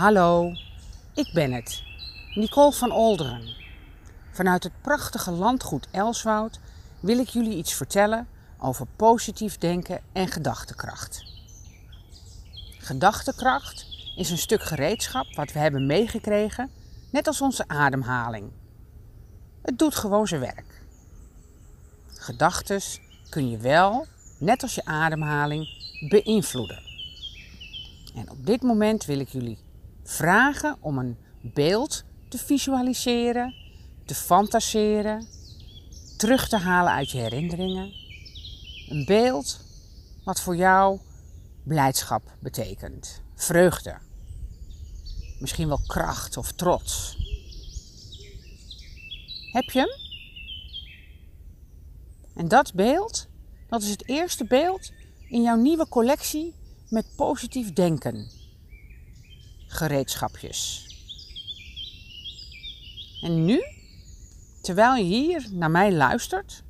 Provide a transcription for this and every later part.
Hallo, ik ben het, Nicole van Olderen. Vanuit het prachtige landgoed Elswoud wil ik jullie iets vertellen over positief denken en gedachtekracht. Gedachtekracht is een stuk gereedschap wat we hebben meegekregen, net als onze ademhaling. Het doet gewoon zijn werk. Gedachtes kun je wel, net als je ademhaling, beïnvloeden. En op dit moment wil ik jullie vragen om een beeld te visualiseren, te fantaseren, terug te halen uit je herinneringen. Een beeld wat voor jou blijdschap betekent, vreugde, misschien wel kracht of trots. Heb je hem? En dat beeld, dat is het eerste beeld in jouw nieuwe collectie met positief denken. Gereedschapjes. En nu, terwijl je hier naar mij luistert,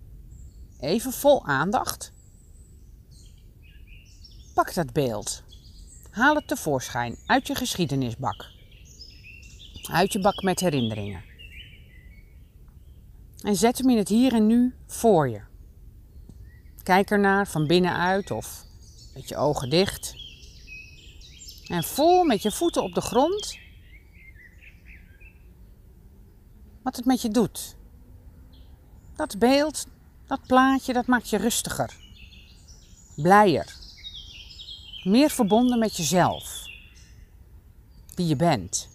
even vol aandacht, pak dat beeld. Haal het tevoorschijn uit je geschiedenisbak. Uit je bak met herinneringen. En zet hem in het hier en nu voor je. Kijk ernaar van binnenuit of met je ogen dicht. En voel met je voeten op de grond wat het met je doet. Dat beeld, dat plaatje, dat maakt je rustiger, blijer, meer verbonden met jezelf, wie je bent.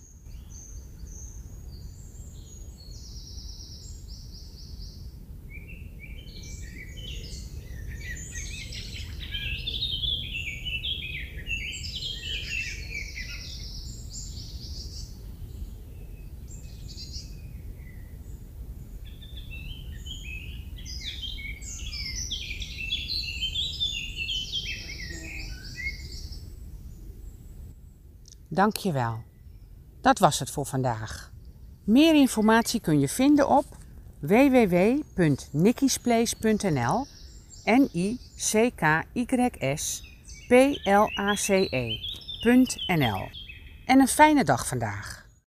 Dankjewel. Dat was het voor vandaag. Meer informatie kun je vinden op www.nikkisplace.nl n i c k y s p l a c e.nl En een fijne dag vandaag.